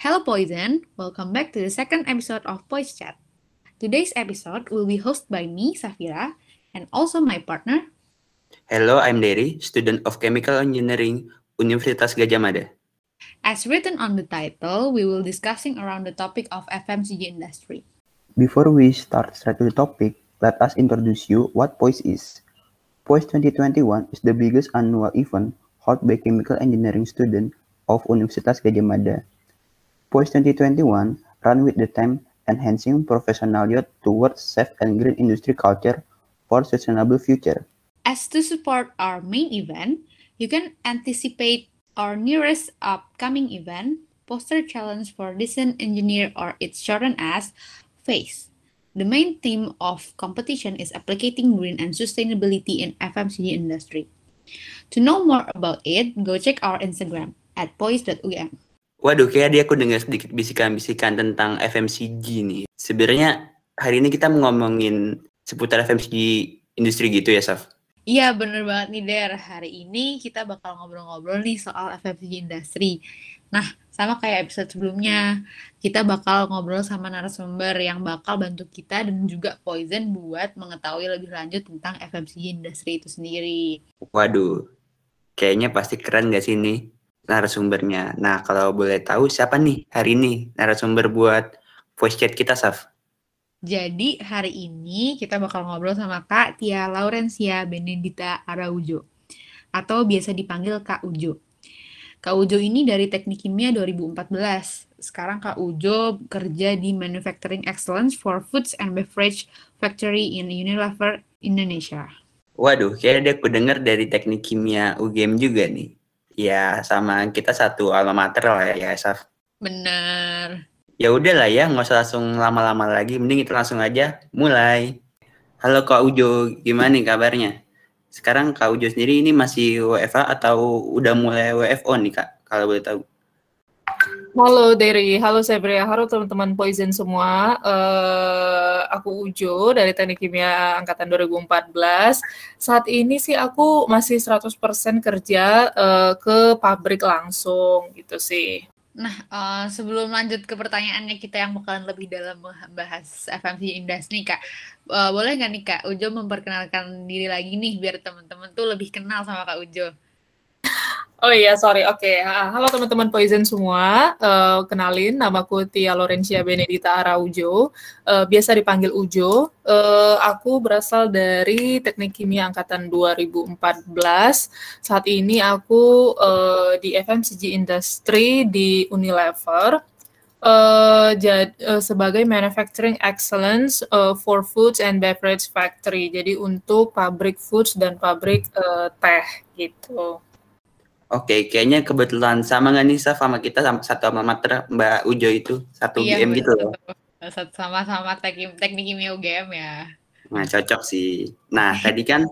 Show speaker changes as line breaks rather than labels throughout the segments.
Hello Poison, welcome back to the second episode of Poise Chat. Today's episode will be hosted by me, Safira, and also my partner.
Hello, I'm Derry, student of Chemical Engineering, Universitas Gajah Mada.
As written on the title, we will discussing around the topic of FMCG industry.
Before we start straight to the topic, let us introduce you what POISE is. POISE 2021 is the biggest annual event held by chemical engineering students of Universitas Gadjah Mada. POISE 2021 run with the theme Enhancing Professional Youth Towards Safe and Green Industry Culture for Sustainable Future.
As to support our main event, you can anticipate our nearest upcoming event, Poster Challenge for Design Engineer or it's shortened as FACE. The main theme of competition is applicating green and sustainability in FMCG industry. To know more about it, go check our Instagram at poise.um.
Waduh, kayak dia aku dengar sedikit bisikan-bisikan tentang FMCG nih. Sebenarnya hari ini kita mau ngomongin seputar FMCG industri gitu ya, Saf?
Iya, bener banget nih, Der. Hari ini kita bakal ngobrol-ngobrol nih soal FMCG industri. Nah, sama kayak episode sebelumnya, kita bakal ngobrol sama narasumber yang bakal bantu kita dan juga Poison buat mengetahui lebih lanjut tentang FMCG industri itu sendiri.
Waduh, kayaknya pasti keren gak sih nih narasumbernya. Nah, kalau boleh tahu siapa nih hari ini narasumber buat voice chat kita, Saf?
Jadi hari ini kita bakal ngobrol sama Kak Tia Laurencia Benedita Araujo atau biasa dipanggil Kak Ujo. Kak Ujo ini dari Teknik Kimia 2014. Sekarang Kak Ujo kerja di Manufacturing Excellence for Foods and Beverage Factory in Unilever Indonesia.
Waduh, kayaknya dia aku dengar dari Teknik Kimia UGM juga nih. Ya, sama kita satu alma mater lah ya, Saf.
Bener.
Ya udah lah ya, nggak usah langsung lama-lama lagi. Mending kita langsung aja mulai. Halo Kak Ujo, gimana nih kabarnya? Sekarang Kak Ujo sendiri ini masih WFA atau udah mulai WFO nih Kak? Kalau boleh tahu.
Halo Derry, halo Sebria, halo teman-teman Poison semua. Uh, aku Ujo dari Teknik Kimia Angkatan 2014. Saat ini sih aku masih 100% kerja uh, ke pabrik langsung gitu sih.
Nah, uh, sebelum lanjut ke pertanyaannya kita yang bakalan lebih dalam membahas FMCG industri, Kak, uh, boleh nggak nih Kak Ujo memperkenalkan diri lagi nih biar teman-teman tuh lebih kenal sama Kak Ujo?
Oh iya, sorry. Oke, okay. halo teman-teman Poison semua. Uh, kenalin, namaku Tia Lorencia Benedita Araujo. Uh, biasa dipanggil Ujo. Uh, aku berasal dari Teknik Kimia Angkatan 2014. Saat ini aku uh, di FMCG Industry di Unilever. Uh, jad, uh, sebagai manufacturing excellence uh, for foods and beverage factory. Jadi untuk pabrik foods dan pabrik uh, teh gitu.
Oke, kayaknya kebetulan sama nggak nih Saf sama kita sama satu alma mater Mbak Ujo itu satu
iya,
game gitu loh.
Sama-sama teknik teknik kimia UGM ya.
Nah cocok sih. Nah tadi kan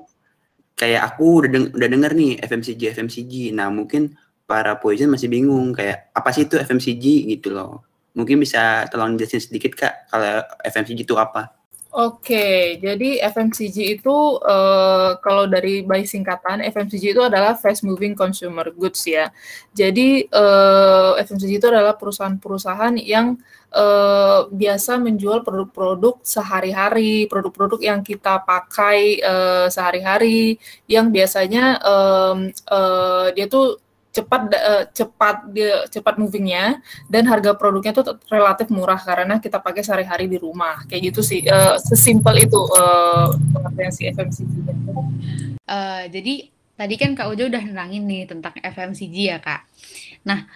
kayak aku udah deng udah denger nih FMCG FMCG. Nah mungkin para poison masih bingung kayak apa sih itu FMCG gitu loh. Mungkin bisa tolong jelasin sedikit kak kalau FMCG itu apa?
Oke, jadi FMCG itu uh, kalau dari by singkatan FMCG itu adalah fast moving consumer goods ya. Jadi uh, eh, FMCG itu adalah perusahaan-perusahaan yang uh, biasa menjual produk-produk sehari-hari, produk-produk yang kita pakai uh, sehari-hari, yang biasanya um, uh, dia tuh cepat uh, cepat dia cepat movingnya dan harga produknya tuh relatif murah karena kita pakai sehari-hari di rumah kayak gitu sih uh, sesimpel itu uh, pengertian si FMCG.
Uh, jadi tadi kan Kak Ujo udah nerangin nih tentang FMCG ya Kak. Nah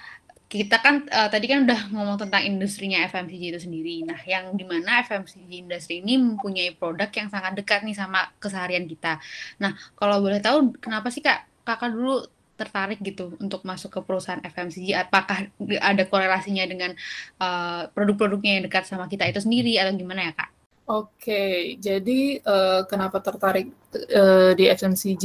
kita kan uh, tadi kan udah ngomong tentang industrinya FMCG itu sendiri. Nah, yang di mana FMCG industri ini mempunyai produk yang sangat dekat nih sama keseharian kita. Nah, kalau boleh tahu kenapa sih kak kakak dulu tertarik gitu untuk masuk ke perusahaan FMCG? Apakah ada korelasinya dengan uh, produk-produknya yang dekat sama kita itu sendiri atau gimana ya kak?
Oke, jadi uh, kenapa tertarik uh, di FMCG?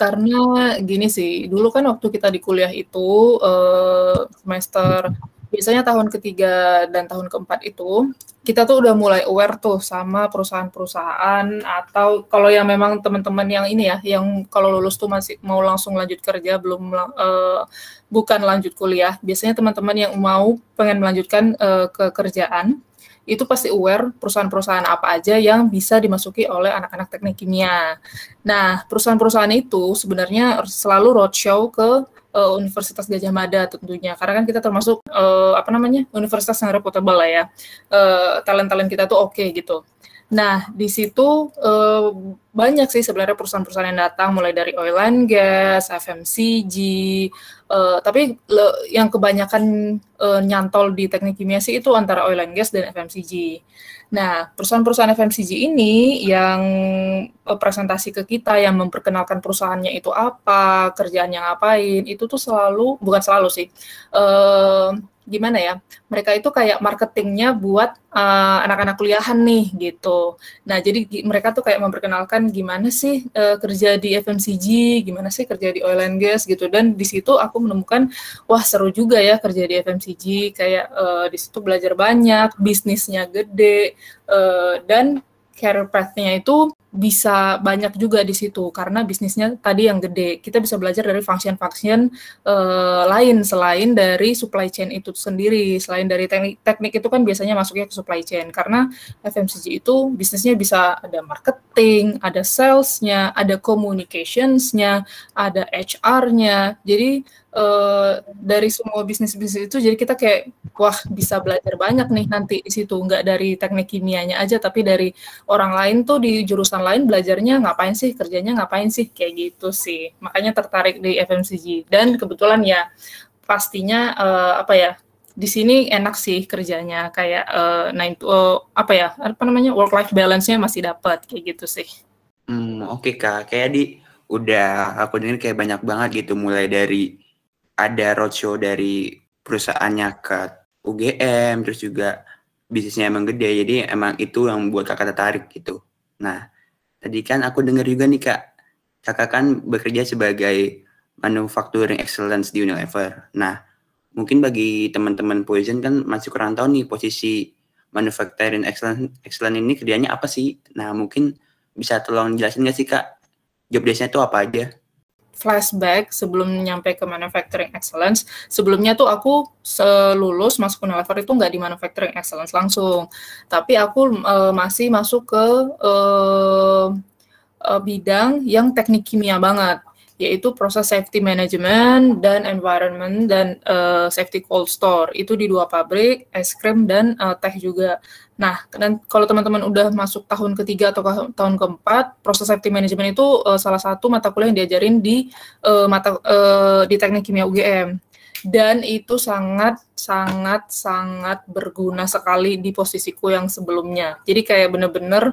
Karena gini sih, dulu kan waktu kita di kuliah itu uh, semester biasanya tahun ketiga dan tahun keempat itu kita tuh udah mulai aware tuh sama perusahaan-perusahaan atau kalau yang memang teman-teman yang ini ya, yang kalau lulus tuh masih mau langsung lanjut kerja belum uh, bukan lanjut kuliah. Biasanya teman-teman yang mau pengen melanjutkan uh, ke kerjaan itu pasti aware perusahaan-perusahaan apa aja yang bisa dimasuki oleh anak-anak teknik kimia. Nah, perusahaan-perusahaan itu sebenarnya selalu roadshow ke uh, Universitas Gajah Mada tentunya. Karena kan kita termasuk uh, apa namanya universitas yang reputable lah ya. Uh, talent-talent kita tuh oke okay, gitu nah di situ uh, banyak sih sebenarnya perusahaan-perusahaan yang datang mulai dari oil and gas, FMCG, uh, tapi le, yang kebanyakan uh, nyantol di teknik kimia sih itu antara oil and gas dan FMCG. Nah, perusahaan-perusahaan FMCG ini yang presentasi ke kita, yang memperkenalkan perusahaannya itu apa, kerjaannya ngapain, itu tuh selalu, bukan selalu sih, uh, gimana ya mereka itu kayak marketingnya buat uh, anak-anak kuliahan nih gitu. Nah jadi mereka tuh kayak memperkenalkan gimana sih uh, kerja di FMCG gimana sih kerja di oil and gas gitu. Dan di situ aku menemukan wah seru juga ya kerja di FMCG kayak uh, di situ belajar banyak bisnisnya gede uh, dan career path-nya itu bisa banyak juga di situ karena bisnisnya tadi yang gede. Kita bisa belajar dari function-function uh, lain selain dari supply chain itu sendiri. Selain dari teknik teknik itu kan biasanya masuknya ke supply chain karena FMCG itu bisnisnya bisa ada marketing, ada sales-nya, ada communications-nya, ada HR-nya. Jadi uh, dari semua bisnis-bisnis itu jadi kita kayak wah bisa belajar banyak nih nanti di situ. Nggak dari teknik kimianya aja tapi dari orang lain tuh di jurusan lain belajarnya ngapain sih? Kerjanya ngapain sih? Kayak gitu sih. Makanya tertarik di FMCG dan kebetulan ya pastinya uh, apa ya di sini enak sih kerjanya. Kayak uh, nine uh, apa ya apa namanya work life balance-nya masih dapat kayak gitu sih.
Hmm, oke okay, Kak. Kayak di udah aku dengar kayak banyak banget gitu mulai dari ada roadshow dari perusahaannya ke UGM terus juga bisnisnya emang gede jadi emang itu yang buat kakak tertarik gitu. Nah tadi kan aku dengar juga nih kak. Kakak kan bekerja sebagai manufacturing excellence di Unilever. Nah mungkin bagi teman-teman Poison kan masih kurang tahu nih posisi manufacturing excellence, excellence ini kerjanya apa sih? Nah mungkin bisa tolong jelasin nggak sih kak? Job desknya itu apa aja
flashback sebelum nyampe ke manufacturing excellence. Sebelumnya tuh aku selulus masuk Unilever itu nggak di manufacturing excellence langsung, tapi aku uh, masih masuk ke uh, uh, bidang yang teknik kimia banget yaitu proses safety management dan environment dan uh, safety cold store itu di dua pabrik es krim dan uh, teh juga. Nah, dan kalau teman-teman udah masuk tahun ketiga atau tahun keempat, proses safety management itu uh, salah satu mata kuliah yang diajarin di uh, mata uh, di teknik kimia UGM dan itu sangat sangat sangat berguna sekali di posisiku yang sebelumnya. Jadi kayak bener-bener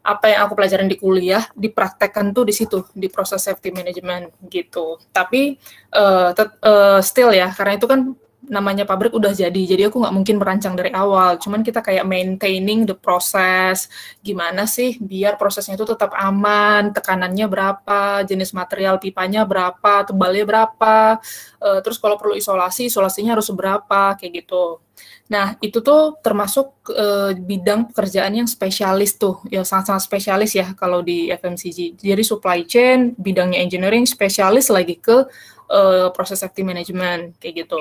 apa yang aku pelajarin di kuliah dipraktekkan tuh di situ di proses safety management gitu. Tapi uh, uh, still ya karena itu kan namanya pabrik udah jadi, jadi aku nggak mungkin merancang dari awal. Cuman kita kayak maintaining the process, gimana sih biar prosesnya itu tetap aman, tekanannya berapa, jenis material pipanya berapa, tebalnya berapa, uh, terus kalau perlu isolasi, isolasinya harus berapa, kayak gitu. Nah, itu tuh termasuk uh, bidang pekerjaan yang spesialis tuh, ya sangat-sangat spesialis ya kalau di FMCG. Jadi supply chain, bidangnya engineering, spesialis lagi ke uh, proses safety management, kayak gitu.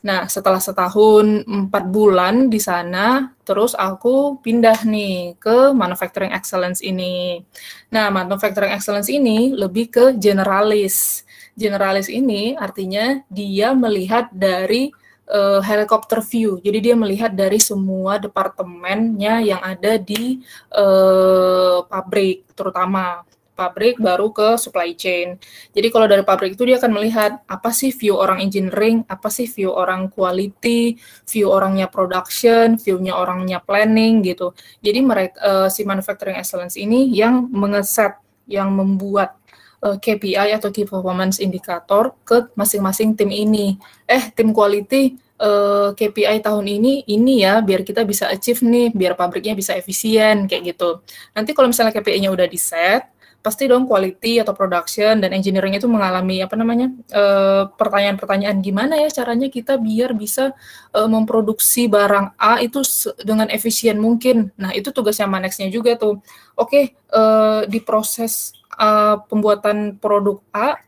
Nah, setelah setahun empat bulan di sana, terus aku pindah nih ke manufacturing excellence ini. Nah, manufacturing excellence ini lebih ke generalis. Generalis ini artinya dia melihat dari uh, helicopter view. Jadi dia melihat dari semua departemennya yang ada di uh, pabrik, terutama pabrik baru ke supply chain. Jadi kalau dari pabrik itu dia akan melihat apa sih view orang engineering, apa sih view orang quality, view orangnya production, view-nya orangnya planning gitu. Jadi mereka uh, si manufacturing excellence ini yang mengeset, yang membuat uh, KPI atau key performance indicator ke masing-masing tim ini. Eh, tim quality eh, KPI tahun ini ini ya biar kita bisa achieve nih, biar pabriknya bisa efisien kayak gitu. Nanti kalau misalnya KPI-nya udah di set, pasti dong quality atau production dan engineering itu mengalami apa namanya uh, pertanyaan-pertanyaan gimana ya caranya kita biar bisa uh, memproduksi barang A itu dengan efisien mungkin. Nah itu tugasnya Manexnya juga tuh. Oke okay, uh, di proses pembuatan produk A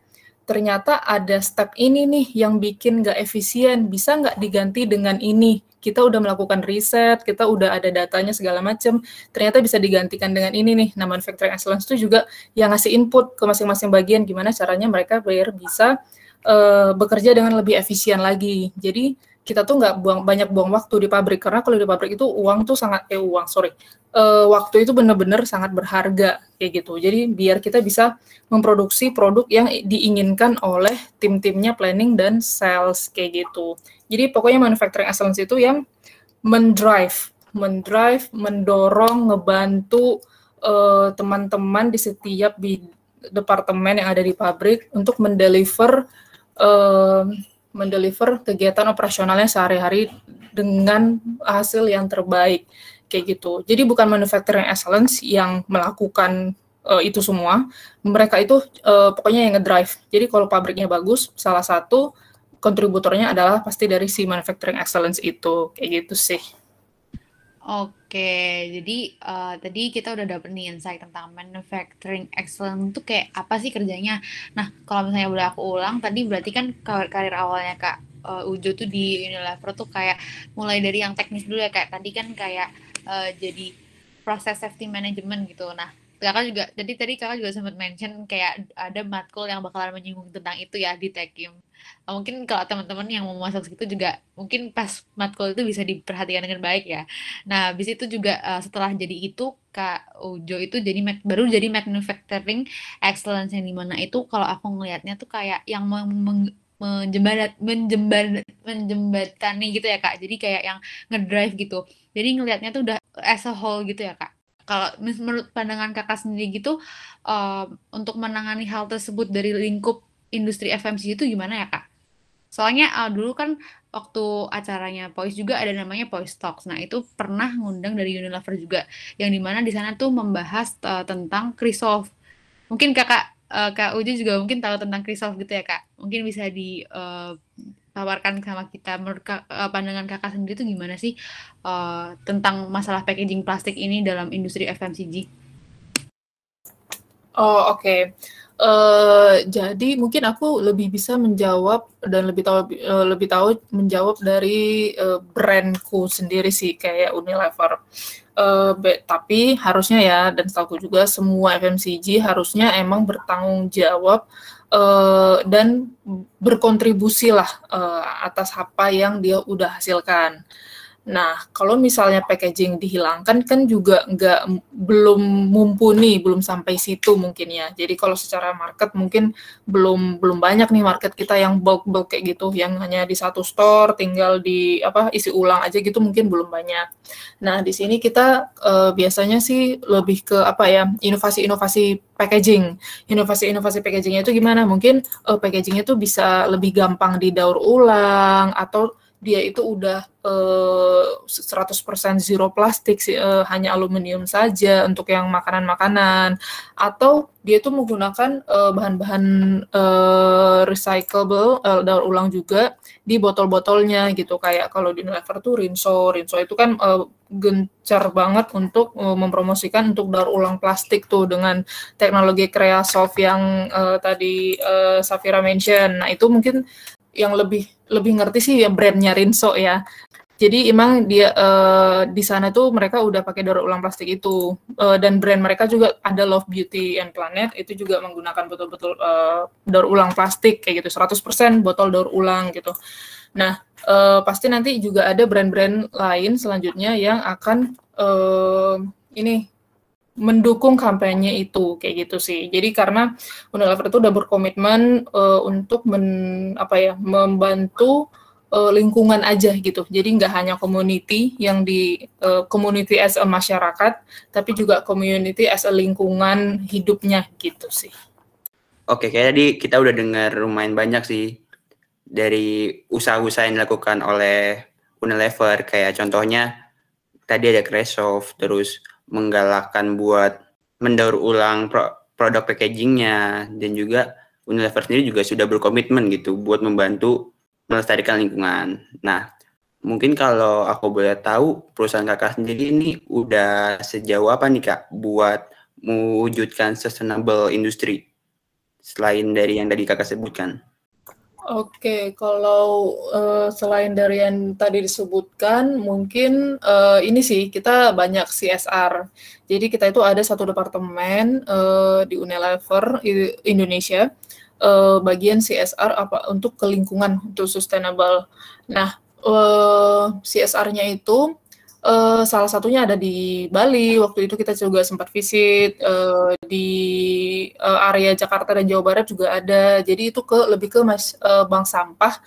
ternyata ada step ini nih yang bikin nggak efisien, bisa nggak diganti dengan ini? Kita udah melakukan riset, kita udah ada datanya segala macam, ternyata bisa digantikan dengan ini nih. Nah, manufacturing excellence itu juga yang ngasih input ke masing-masing bagian gimana caranya mereka biar bisa uh, bekerja dengan lebih efisien lagi. Jadi kita tuh nggak buang banyak buang waktu di pabrik. Karena kalau di pabrik itu uang tuh sangat eh uang sorry. Uh, waktu itu benar-benar sangat berharga kayak gitu. Jadi biar kita bisa memproduksi produk yang diinginkan oleh tim-timnya planning dan sales kayak gitu. Jadi pokoknya manufacturing excellence itu yang mendrive mendrive mendorong ngebantu uh, teman-teman di setiap departemen yang ada di pabrik untuk mendeliver uh, mendeliver kegiatan operasionalnya sehari-hari dengan hasil yang terbaik kayak gitu. Jadi bukan manufacturing excellence yang melakukan uh, itu semua, mereka itu uh, pokoknya yang ngedrive. Jadi kalau pabriknya bagus, salah satu kontributornya adalah pasti dari si manufacturing excellence itu kayak gitu sih.
Oke, jadi uh, tadi kita udah dapet nih insight tentang manufacturing excellence itu kayak apa sih kerjanya. Nah, kalau misalnya boleh aku ulang, tadi berarti kan karir awalnya Kak uh, Ujo tuh di Unilever tuh kayak mulai dari yang teknis dulu ya Kak. Tadi kan kayak uh, jadi proses safety management gitu. Nah, kakak juga jadi tadi kakak juga sempat mention kayak ada matkul yang bakalan menyinggung tentang itu ya di Tekim uh, mungkin kalau teman-teman yang mau masuk situ juga mungkin pas matkul itu bisa diperhatikan dengan baik ya. Nah habis itu juga uh, setelah jadi itu kak Ujo itu jadi baru jadi manufacturing excellence yang di mana itu kalau aku ngelihatnya tuh kayak yang meng, menjembat menjembatani gitu ya kak. Jadi kayak yang ngedrive gitu. Jadi ngelihatnya tuh udah as a whole gitu ya kak kalau menurut pandangan kakak sendiri gitu uh, untuk menangani hal tersebut dari lingkup industri FMCG itu gimana ya kak? Soalnya uh, dulu kan waktu acaranya Poise juga ada namanya Poise Talks. Nah itu pernah ngundang dari Unilever juga, yang di mana di sana tuh membahas uh, tentang Krisolf. Mungkin kakak uh, kak Uji juga mungkin tahu tentang Krisolf gitu ya kak. Mungkin bisa di uh, tawarkan sama kita menurut kak, uh, pandangan kakak sendiri itu gimana sih uh, tentang masalah packaging plastik ini dalam industri FMCG?
Oh oke, okay. uh, jadi mungkin aku lebih bisa menjawab dan lebih tahu uh, lebih tahu menjawab dari uh, brandku sendiri sih kayak Unilever. Uh, tapi harusnya ya dan setahu juga semua FMCG harusnya emang bertanggung jawab uh, dan berkontribusi lah uh, atas apa yang dia udah hasilkan. Nah, kalau misalnya packaging dihilangkan kan juga nggak belum mumpuni, belum sampai situ mungkin ya. Jadi kalau secara market mungkin belum belum banyak nih market kita yang bulk bulk kayak gitu, yang hanya di satu store tinggal di apa isi ulang aja gitu mungkin belum banyak. Nah, di sini kita uh, biasanya sih lebih ke apa ya inovasi-inovasi packaging. Inovasi-inovasi packagingnya itu gimana? Mungkin uh, packagingnya itu bisa lebih gampang didaur ulang atau dia itu udah uh, 100% zero plastik uh, hanya aluminium saja untuk yang makanan-makanan. Atau dia itu menggunakan uh, bahan-bahan uh, recyclable uh, daur ulang juga di botol-botolnya gitu. Kayak kalau di Unilever tuh Rinso. Rinso itu kan uh, gencar banget untuk uh, mempromosikan untuk daur ulang plastik tuh dengan teknologi Creasoft yang uh, tadi uh, Safira mention. Nah itu mungkin yang lebih lebih ngerti sih ya brandnya Rinso ya. Jadi emang dia uh, di sana tuh mereka udah pakai daur ulang plastik itu uh, dan brand mereka juga ada Love Beauty and Planet itu juga menggunakan betul-betul uh, daur ulang plastik kayak gitu 100% botol daur ulang gitu. Nah, uh, pasti nanti juga ada brand-brand lain selanjutnya yang akan uh, ini mendukung kampanye itu kayak gitu sih. Jadi karena Unilever itu udah berkomitmen uh, untuk men, apa ya membantu uh, lingkungan aja gitu. Jadi nggak hanya community yang di uh, community as a masyarakat, tapi juga community as a lingkungan hidupnya gitu sih.
Oke, kayak tadi kita udah dengar lumayan banyak sih dari usaha-usaha yang dilakukan oleh Unilever kayak contohnya tadi ada Kresoft terus menggalakkan buat mendaur ulang pro produk packagingnya dan juga Unilever sendiri juga sudah berkomitmen gitu buat membantu melestarikan lingkungan. Nah, mungkin kalau aku boleh tahu perusahaan kakak sendiri ini udah sejauh apa nih kak buat mewujudkan sustainable industry selain dari yang tadi kakak sebutkan?
Oke, kalau uh, selain dari yang tadi disebutkan, mungkin uh, ini sih kita banyak CSR. Jadi kita itu ada satu departemen uh, di Unilever Indonesia, uh, bagian CSR apa untuk kelingkungan untuk sustainable. Nah, uh, CSR-nya itu Uh, salah satunya ada di Bali. Waktu itu kita juga sempat visit uh, di uh, area Jakarta dan Jawa Barat juga ada. Jadi itu ke lebih ke mas, uh, bank sampah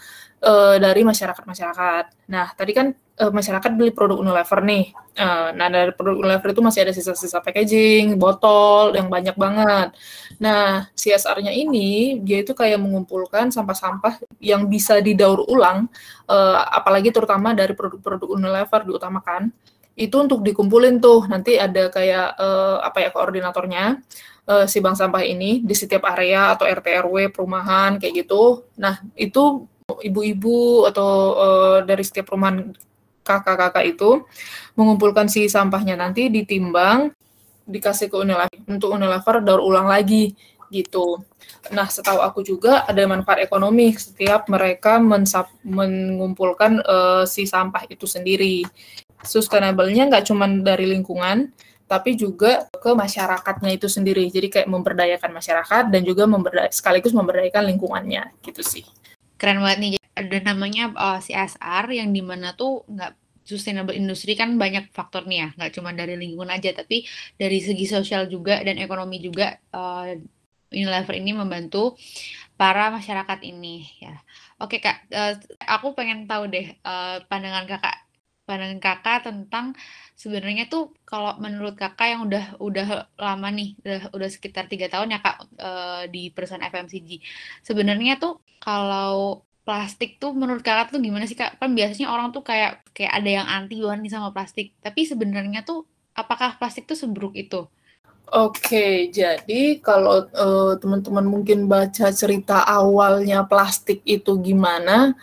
uh, dari masyarakat-masyarakat. Nah, tadi kan uh, masyarakat beli produk Unilever nih. Uh, nah, dari produk Unilever itu masih ada sisa-sisa packaging, botol yang banyak banget. Nah, CSR-nya ini dia itu kayak mengumpulkan sampah-sampah yang bisa didaur ulang, uh, apalagi terutama dari produk-produk Unilever diutamakan. Itu untuk dikumpulin tuh nanti ada kayak uh, apa ya koordinatornya uh, si bank sampah ini di setiap area atau RT RW perumahan kayak gitu. Nah, itu ibu-ibu atau uh, dari setiap perumahan kakak-kakak itu mengumpulkan si sampahnya nanti ditimbang dikasih ke Unilever untuk Unilever daur ulang lagi gitu. Nah, setahu aku juga ada manfaat ekonomi setiap mereka mensap, mengumpulkan uh, si sampah itu sendiri. Sustainable-nya nggak cuma dari lingkungan, tapi juga ke masyarakatnya itu sendiri. Jadi kayak memberdayakan masyarakat dan juga memberday sekaligus memberdayakan lingkungannya gitu sih.
Keren banget nih. Ada namanya uh, eh, CSR yang di mana tuh nggak sustainable industry kan banyak faktor nih ya, nggak cuma dari lingkungan aja, tapi dari segi sosial juga dan ekonomi juga uh, Unilever ini membantu para masyarakat ini ya. Oke kak, uh, aku pengen tahu deh uh, pandangan kakak, pandangan kakak tentang sebenarnya tuh kalau menurut kakak yang udah udah lama nih, udah, udah sekitar tiga tahun ya kak uh, di perusahaan FMCG, sebenarnya tuh kalau plastik tuh menurut kakak tuh gimana sih kak? Kan biasanya orang tuh kayak kayak ada yang anti banget nih sama plastik. Tapi sebenarnya tuh apakah plastik tuh seburuk itu?
Oke, jadi kalau uh, teman-teman mungkin baca cerita awalnya plastik itu gimana,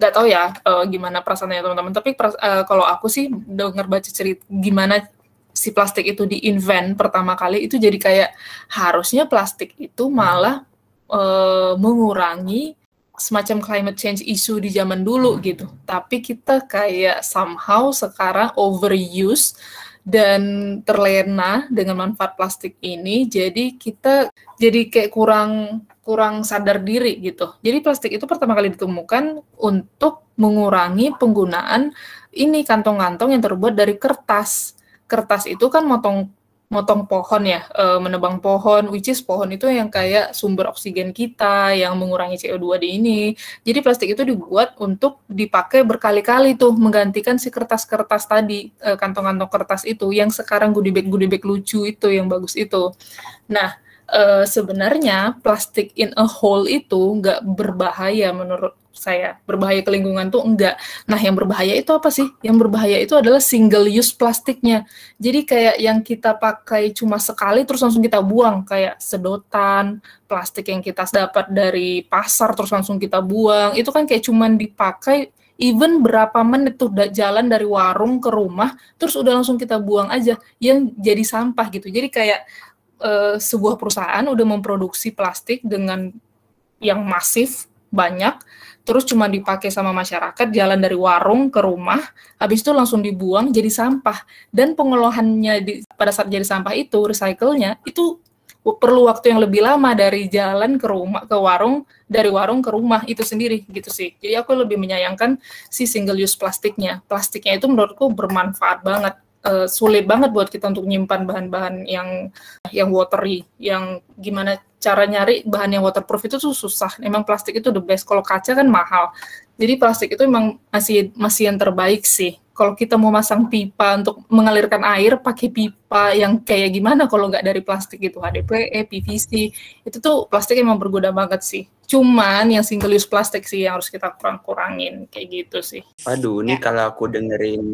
nggak tahu ya uh, gimana perasaannya teman-teman. Tapi uh, kalau aku sih dengar baca cerita gimana si plastik itu di-invent pertama kali itu jadi kayak harusnya plastik itu malah uh, mengurangi semacam climate change isu di zaman dulu gitu. Tapi kita kayak somehow sekarang overuse dan terlena dengan manfaat plastik ini. Jadi kita jadi kayak kurang kurang sadar diri gitu. Jadi plastik itu pertama kali ditemukan untuk mengurangi penggunaan ini kantong-kantong yang terbuat dari kertas. Kertas itu kan motong motong pohon ya, e, menebang pohon, which is pohon itu yang kayak sumber oksigen kita, yang mengurangi CO2 di ini. Jadi plastik itu dibuat untuk dipakai berkali-kali tuh, menggantikan si kertas-kertas tadi, e, kantong-kantong kertas itu, yang sekarang goodie bag-goodie bag lucu itu, yang bagus itu. Nah, e, sebenarnya plastik in a whole itu nggak berbahaya menurut saya berbahaya ke lingkungan tuh enggak. Nah, yang berbahaya itu apa sih? Yang berbahaya itu adalah single use plastiknya. Jadi kayak yang kita pakai cuma sekali terus langsung kita buang kayak sedotan, plastik yang kita dapat dari pasar terus langsung kita buang. Itu kan kayak cuman dipakai even berapa menit tuh jalan dari warung ke rumah terus udah langsung kita buang aja yang jadi sampah gitu. Jadi kayak uh, sebuah perusahaan udah memproduksi plastik dengan yang masif banyak terus cuma dipakai sama masyarakat jalan dari warung ke rumah habis itu langsung dibuang jadi sampah. Dan pengolahannya di, pada saat jadi sampah itu recycle-nya itu perlu waktu yang lebih lama dari jalan ke rumah ke warung dari warung ke rumah itu sendiri gitu sih. Jadi aku lebih menyayangkan si single use plastiknya. Plastiknya itu menurutku bermanfaat banget uh, sulit banget buat kita untuk nyimpan bahan-bahan yang yang watery, yang gimana cara nyari bahan yang waterproof itu tuh susah. Emang plastik itu the best. Kalau kaca kan mahal. Jadi plastik itu emang masih masih yang terbaik sih. Kalau kita mau masang pipa untuk mengalirkan air pakai pipa yang kayak gimana kalau nggak dari plastik gitu HDPE, PVC itu tuh plastik emang berguna banget sih. Cuman yang single use plastik sih yang harus kita kurang-kurangin kayak gitu sih.
Waduh, ini ya. kalau aku dengerin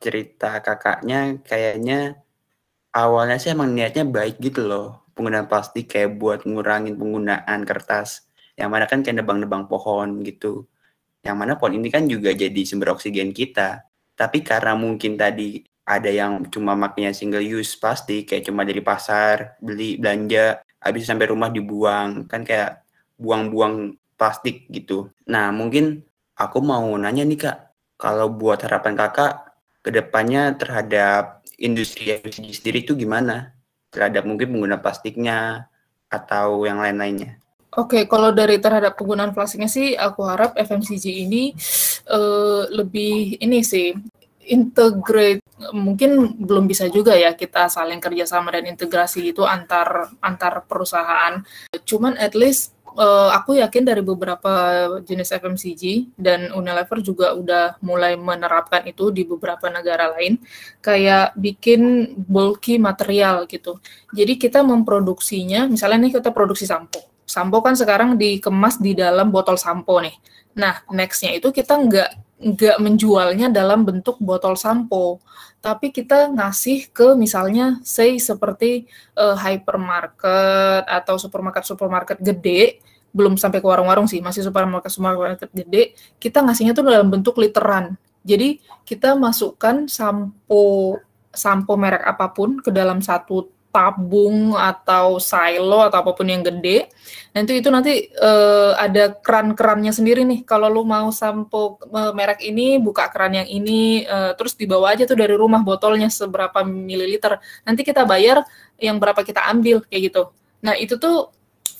cerita kakaknya kayaknya awalnya sih emang niatnya baik gitu loh penggunaan plastik kayak buat ngurangin penggunaan kertas. Yang mana kan kayak nebang-nebang pohon gitu. Yang mana pohon ini kan juga jadi sumber oksigen kita. Tapi karena mungkin tadi ada yang cuma makanya single use plastik kayak cuma dari pasar beli belanja habis sampai rumah dibuang kan kayak buang-buang plastik gitu. Nah mungkin aku mau nanya nih kak, kalau buat harapan kakak ke depannya terhadap industri FMCG sendiri itu gimana? Terhadap mungkin pengguna plastiknya atau yang lain-lainnya?
Oke, kalau dari terhadap penggunaan plastiknya sih, aku harap FMCG ini uh, lebih ini sih integrate mungkin belum bisa juga ya kita saling kerjasama dan integrasi itu antar antar perusahaan. Cuman at least uh, aku yakin dari beberapa jenis FMCG dan Unilever juga udah mulai menerapkan itu di beberapa negara lain kayak bikin bulky material gitu. Jadi kita memproduksinya, misalnya nih kita produksi sampo sampo kan sekarang dikemas di dalam botol sampo nih. Nah, nextnya itu kita nggak nggak menjualnya dalam bentuk botol sampo, tapi kita ngasih ke misalnya, say seperti uh, hypermarket atau supermarket-supermarket gede, belum sampai ke warung-warung sih, masih supermarket-supermarket gede, kita ngasihnya tuh dalam bentuk literan. Jadi kita masukkan sampo sampo merek apa pun ke dalam satu tabung atau silo atau apa pun yang gede. Nanti itu nanti uh, ada keran-kerannya sendiri nih. Kalau lu mau sampo uh, merek ini, buka keran yang ini, uh, terus dibawa aja tuh dari rumah botolnya seberapa mililiter. Nanti kita bayar yang berapa kita ambil kayak gitu. Nah itu tuh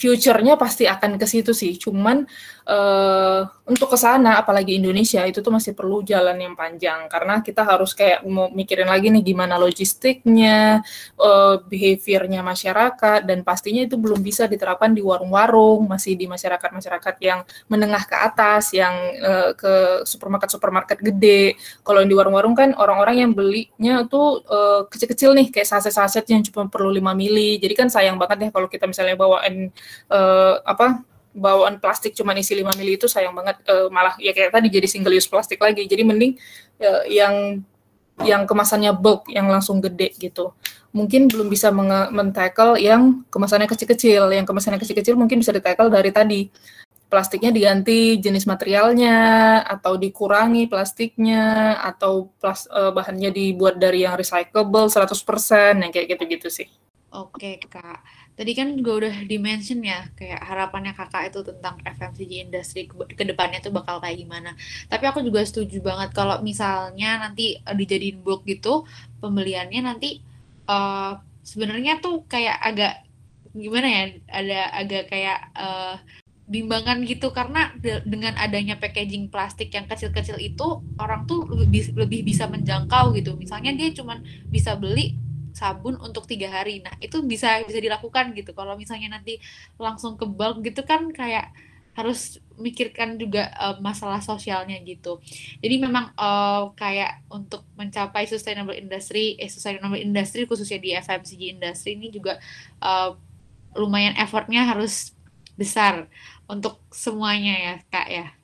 future-nya pasti akan ke situ sih. Cuman uh, untuk ke sana apalagi Indonesia itu tuh masih perlu jalan yang panjang karena kita harus kayak mau mikirin lagi nih gimana logistiknya, uh, behaviornya masyarakat dan pastinya itu belum bisa diterapkan di warung-warung, masih di masyarakat-masyarakat yang menengah ke atas, yang uh, ke supermarket-supermarket gede. Kalau di warung-warung kan orang-orang yang belinya tuh uh, kecil-kecil nih kayak saset-saset yang cuma perlu 5 mili. Jadi kan sayang banget ya kalau kita misalnya bawain uh, apa bawaan plastik cuma isi 5 mili itu sayang banget uh, malah ya kayak tadi jadi single use plastik lagi jadi mending uh, yang yang kemasannya bulk yang langsung gede gitu mungkin belum bisa men-tackle yang kemasannya kecil-kecil yang kemasannya kecil-kecil mungkin bisa di-tackle dari tadi plastiknya diganti jenis materialnya atau dikurangi plastiknya atau plas, uh, bahannya dibuat dari yang recyclable 100% yang kayak gitu-gitu sih.
Oke, Kak. Tadi kan juga udah dimention ya, kayak harapannya kakak itu tentang FMCG industri ke, ke depannya tuh bakal kayak gimana. Tapi aku juga setuju banget kalau misalnya nanti uh, dijadiin bulk gitu, pembeliannya nanti uh, sebenarnya tuh kayak agak gimana ya, ada agak kayak uh, bimbangan gitu karena de dengan adanya packaging plastik yang kecil-kecil itu orang tuh lebih lebih bisa menjangkau gitu. Misalnya dia cuman bisa beli sabun untuk tiga hari. Nah itu bisa bisa dilakukan gitu. Kalau misalnya nanti langsung ke bulk gitu kan kayak harus mikirkan juga uh, masalah sosialnya gitu. Jadi memang uh, kayak untuk mencapai sustainable industry, eh sustainable industry khususnya di FMCG industry ini juga uh, lumayan effortnya harus besar untuk semuanya ya kak ya.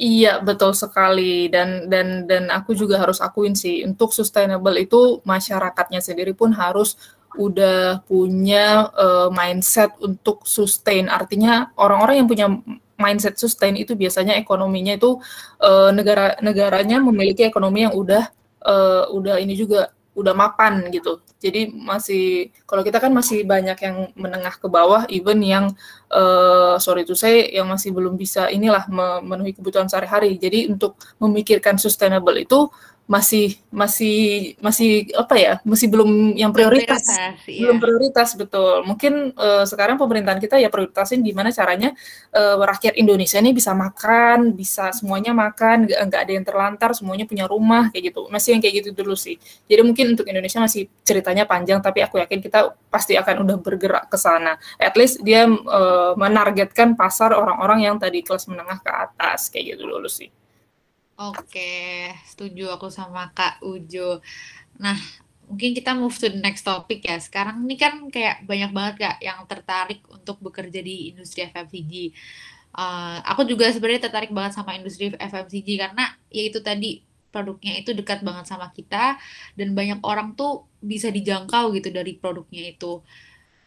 Iya, betul sekali dan dan dan aku juga harus akuin sih untuk sustainable itu masyarakatnya sendiri pun harus udah punya uh, mindset untuk sustain. Artinya orang-orang yang punya mindset sustain itu biasanya ekonominya itu uh, negara negaranya memiliki ekonomi yang udah uh, udah ini juga udah mapan gitu. Jadi masih kalau kita kan masih banyak yang menengah ke bawah, even yang uh, sorry to say yang masih belum bisa inilah memenuhi kebutuhan sehari-hari. Jadi untuk memikirkan sustainable itu masih masih masih apa ya masih belum yang prioritas, prioritas iya. belum prioritas betul. Mungkin uh, sekarang pemerintahan kita ya prioritasin gimana caranya uh, rakyat Indonesia ini bisa makan bisa semuanya makan nggak ada yang terlantar semuanya punya rumah kayak gitu. Masih yang kayak gitu dulu sih. Jadi mungkin untuk Indonesia masih ceritanya panjang tapi aku yakin kita pasti akan udah bergerak ke sana. At least dia uh, menargetkan pasar orang-orang yang tadi kelas menengah ke atas kayak gitu dulu sih
Oke, setuju aku sama Kak Ujo. Nah, mungkin kita move to the next topic ya. Sekarang ini kan kayak banyak banget Kak yang tertarik untuk bekerja di industri FMCG. Uh, aku juga sebenarnya tertarik banget sama industri FMCG karena ya itu tadi produknya itu dekat banget sama kita dan banyak orang tuh bisa dijangkau gitu dari produknya itu.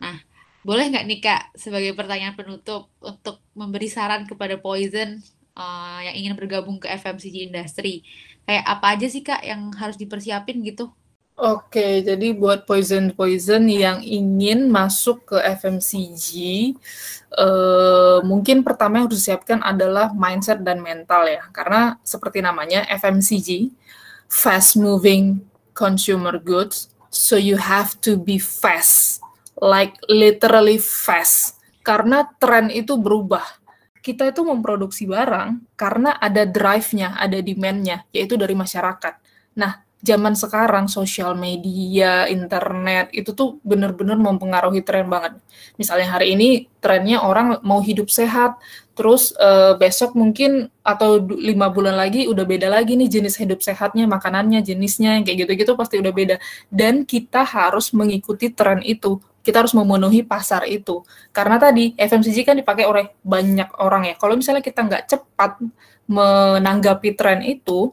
Nah, boleh nggak nih Kak, sebagai pertanyaan penutup untuk memberi saran kepada Poison uh, yang ingin bergabung ke FMCG industry, kayak apa aja sih Kak yang harus dipersiapin gitu?
Oke, jadi buat poison-poison yang ingin masuk ke FMCG, eh, mungkin pertama yang harus disiapkan adalah mindset dan mental ya. Karena seperti namanya FMCG, fast moving consumer goods, so you have to be fast, like literally fast. Karena tren itu berubah. Kita itu memproduksi barang karena ada drive-nya, ada demand-nya, yaitu dari masyarakat. Nah, zaman sekarang sosial media, internet itu tuh bener-bener mempengaruhi tren banget. Misalnya hari ini trennya orang mau hidup sehat, terus uh, besok mungkin atau lima bulan lagi udah beda lagi nih jenis hidup sehatnya, makanannya, jenisnya, kayak gitu-gitu pasti udah beda. Dan kita harus mengikuti tren itu. Kita harus memenuhi pasar itu. Karena tadi FMCG kan dipakai oleh banyak orang ya. Kalau misalnya kita nggak cepat menanggapi tren itu,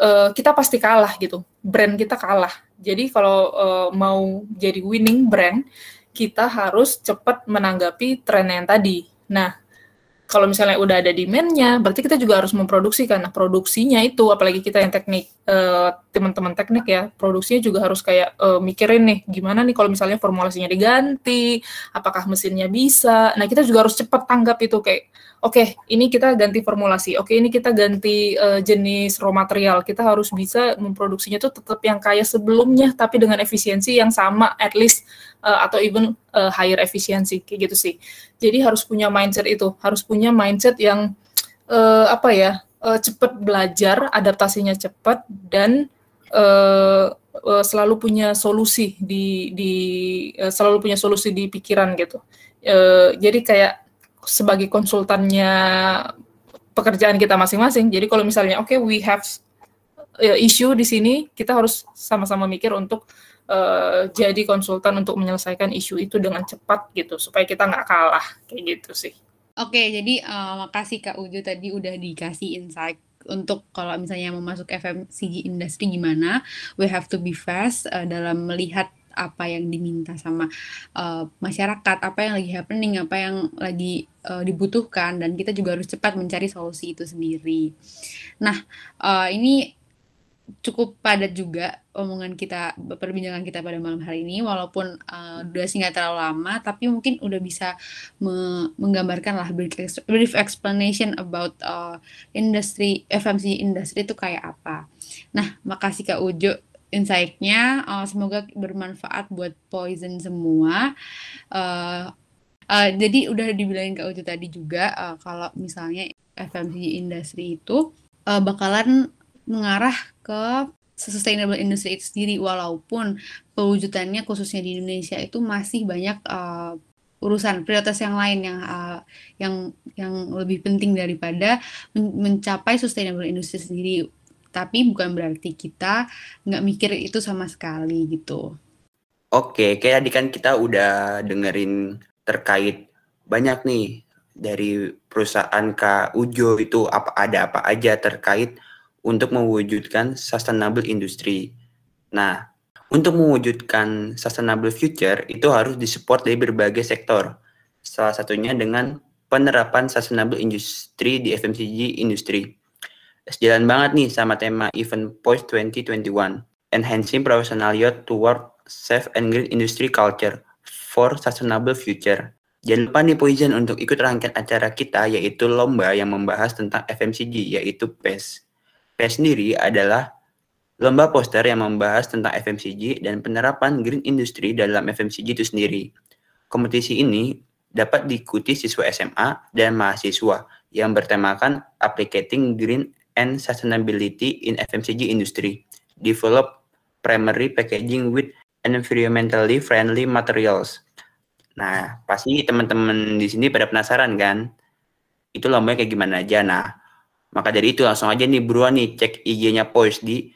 uh, kita pasti kalah gitu. Brand kita kalah. Jadi kalau uh, mau jadi winning brand, kita harus cepat menanggapi tren yang tadi. Nah, kalau misalnya udah ada demand-nya, berarti kita juga harus memproduksi karena produksinya itu, apalagi kita yang teknik, uh, teman-teman teknik ya, produksinya juga harus kayak uh, mikirin nih, gimana nih kalau misalnya formulasinya diganti, apakah mesinnya bisa. Nah, kita juga harus cepat tanggap itu kayak, oke, okay, ini kita ganti formulasi, oke, okay, ini kita ganti uh, jenis raw material, kita harus bisa memproduksinya tuh tetap yang kayak sebelumnya, tapi dengan efisiensi yang sama, at least uh, atau even uh, higher efisiensi kayak gitu sih. Jadi harus punya mindset itu, harus punya mindset yang uh, apa ya uh, cepat belajar, adaptasinya cepat dan uh, selalu punya solusi di di selalu punya solusi di pikiran gitu. Uh, jadi kayak sebagai konsultannya pekerjaan kita masing-masing. Jadi kalau misalnya oke okay, we have issue di sini, kita harus sama-sama mikir untuk uh, jadi konsultan untuk menyelesaikan isu itu dengan cepat gitu supaya kita nggak kalah kayak gitu sih.
Oke, jadi uh, makasih Kak Uju tadi udah dikasih insight untuk kalau misalnya mau masuk FMCG industry gimana, we have to be fast uh, dalam melihat apa yang diminta sama uh, masyarakat, apa yang lagi happening, apa yang lagi uh, dibutuhkan, dan kita juga harus cepat mencari solusi itu sendiri. Nah, uh, ini cukup padat juga omongan kita perbincangan kita pada malam hari ini walaupun uh, durasi nggak terlalu lama tapi mungkin udah bisa me menggambarkan lah brief, brief explanation about uh, industri FMC industri itu kayak apa. Nah makasih Kak Ujo insight-nya uh, semoga bermanfaat buat poison semua. Uh, uh, jadi udah dibilangin Kak Ujo tadi juga uh, kalau misalnya FMCG industri itu uh, bakalan mengarah ke sustainable industry itu sendiri walaupun pewujudannya khususnya di Indonesia itu masih banyak uh, urusan prioritas yang lain yang uh, yang yang lebih penting daripada men mencapai sustainable industry sendiri tapi bukan berarti kita nggak mikir itu sama sekali gitu.
Oke, kayak tadi kan kita udah dengerin terkait banyak nih dari perusahaan Kak Ujo itu apa ada apa aja terkait untuk mewujudkan sustainable industry. Nah, untuk mewujudkan sustainable future itu harus disupport dari berbagai sektor. Salah satunya dengan penerapan sustainable industry di FMCG industry. Sejalan banget nih sama tema event Post 2021, Enhancing Professional Youth Toward Safe and Green Industry Culture for Sustainable Future. Jangan lupa nih Poison untuk ikut rangkaian acara kita yaitu lomba yang membahas tentang FMCG yaitu PES. PES sendiri adalah lomba poster yang membahas tentang FMCG dan penerapan green industry dalam FMCG itu sendiri. Kompetisi ini dapat diikuti siswa SMA dan mahasiswa yang bertemakan Applicating Green and Sustainability in FMCG Industry. Develop primary packaging with environmentally friendly materials. Nah, pasti teman-teman di sini pada penasaran kan? Itu lombanya kayak gimana aja. Nah, maka dari itu langsung aja nih buruan nih cek IG-nya Poise di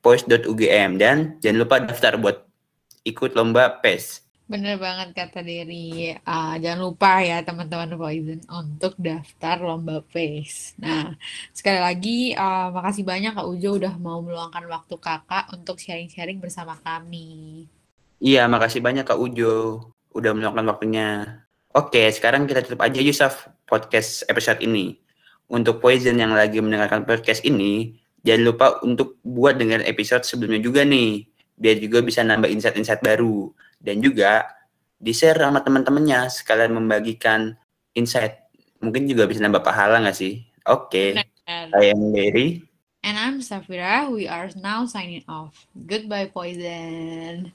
@poise.ugm dan jangan lupa daftar buat ikut lomba PES.
Bener banget kata Dery. Uh, jangan lupa ya teman-teman Poison untuk daftar lomba PES. Nah, sekali lagi uh, makasih banyak Kak Ujo udah mau meluangkan waktu kakak untuk sharing-sharing bersama kami.
Iya, makasih banyak Kak Ujo. udah meluangkan waktunya. Oke, sekarang kita tutup aja Yusuf podcast episode ini. Untuk Poison yang lagi mendengarkan podcast ini, jangan lupa untuk buat dengan episode sebelumnya juga nih, biar juga bisa nambah insight-insight baru. Dan juga di-share sama teman-temannya sekalian membagikan insight. Mungkin juga bisa nambah pahala nggak sih? Oke,
And,
saya Mary.
and I'm Safira. We are now signing off. Goodbye, Poison.